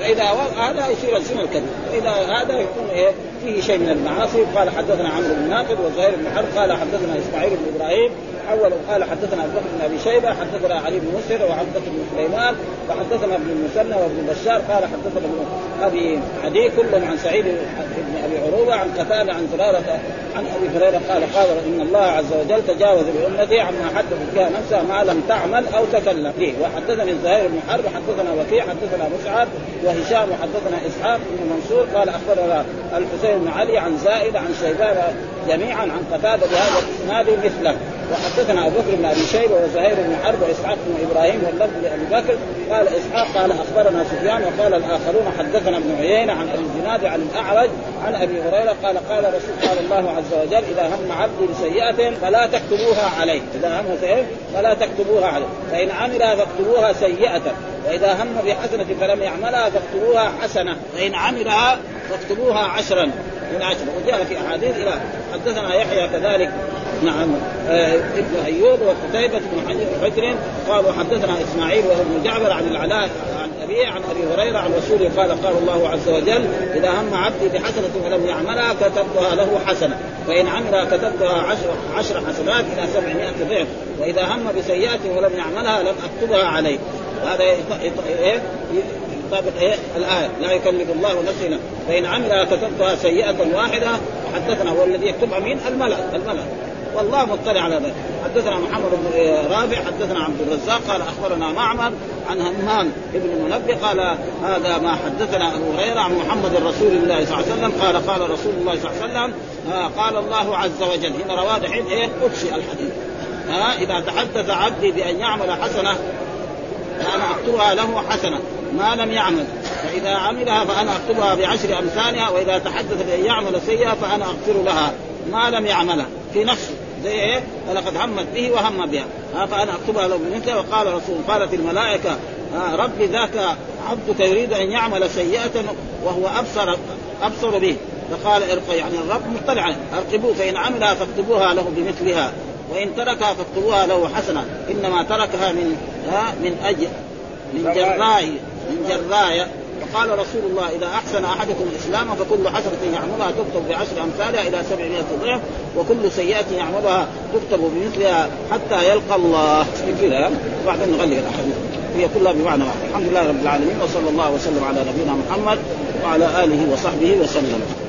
فإذا هذا يصير الزنا الكذب واذا هذا يكون إيه؟ فيه شيء من المعاصي. قال حدثنا عمرو بن ناقد وزهير بن حرب. قال حدثنا إسماعيل بن إبراهيم أول. قال حدثنا ابو بن أبي شيبة. حدثنا علي بن مسهر وعبده بن سليمان. وحدثنا ابن المثنى وابن بشار. قال حدثنا ابن أبي عدي كلهم عن سعيد بن أبي عروبة عن قتادة عن زرارة عن أبي هريرة. قال قال إن الله عز وجل تجاوز لامتي عما حدثت بها نفسها ما لم تعمل أو تكلم. به وحدثني زهير بن حرب. حدثنا وكيع. حدثنا مسعد وهشام. وحدثنا إسحاق بن منصور. قال أخبرنا الحسين بن علي عن زائد عن شيبان جميعا عن قتادة بهذا الإسناد مثله. وحدثنا أبو بكر بن أبي شيبة وزهير بن حرب وإسحاق بن إبراهيم واللفظ لأبي بكر. قال إسحاق قال أخبرنا سفيان وقال الآخرون حدثنا ابن عيينة عن أبي الزناد عن الأعرج عن أبي هريرة قال قال رسول قال الله عز وجل إذا هم عبدي بسيئه فلا تكتبوها عليه. إذا هم سيئه فلا تكتبوها عليه. فإن عملها فاكتبوها سيئة. وإذا هم بحسنة فلم يعملها فاكتبوها حسنة. فإن عملها فاكتبوها عشرا. من عشرة. وجاء في أحاديث إلى حدثنا يحيى كذلك. نعم. آه ابن أيوب وقتيبة بن حجر قال وحدثنا إسماعيل وابن جعفر عن العلاء عن ابي عن أبي هريرة عن رسوله قال قال الله عز وجل إذا هم عبدي بحسنة ولم يعملها كتبتها له حسنة. فان عملها كتبتها عشر, عشر حسنات إلى سبعمائة ضعف. وإذا هم بسيئة ولم يعملها لم أكتبها عليه. وهذا يطابق إيه؟ الآية. لا يكلف الله نفسا. فإن عملها كتبتها سيئة واحدة حدثنا هو الذي يكتبها مين؟ الملأ. الملأ. والله مطلع على ذلك. حدثنا محمد بن رافع حدثنا عبد الرزاق قال أخبرنا معمر عن همام بن منبه قال هذا ما حدثنا أبو هريرة عن محمد رسول الله صلى الله عليه وسلم. قال قال رسول الله صلى الله عليه وسلم آه قال الله عز وجل. هنا رواه دحين إيه؟ الحديث. ها آه إذا تحدث عبدي بأن يعمل حسنة فانا اكتبها له حسنة. ما لم يعمل. فإذا عملها فأنا أكتبها بعشر أمثالها وإذا تحدث بأن يعمل سيئة فأنا أغفر لها. ما لم يعملها في نفسه زي إيه؟ ولقد همت به وهم بها. ها فأنا أكتبها له بمثلها وقال رسول قالت الملائكة ربي ذاك عبدك يريد أن يعمل سيئة وهو أبصر أبصر به. فقال ارق يعني الرب مطلع أرقبوه فإن عملها فاكتبوها له بمثلها. وإن تركها فاكتبوها له حسنه إنما تركها من من أجل من جراء من جراء فقال رسول الله إذا أحسن أحدكم الإسلام فكل حسنه يعملها تكتب بعشر أمثالها إلى سبعمائة ضعف وكل سيئة يعملها تكتب بمثلها حتى يلقى الله. كذا وبعدين نغلق الأحاديث. هي كلها بمعنى واحد. الحمد لله رب العالمين وصلى الله وسلم على نبينا محمد وعلى آله وصحبه وسلم.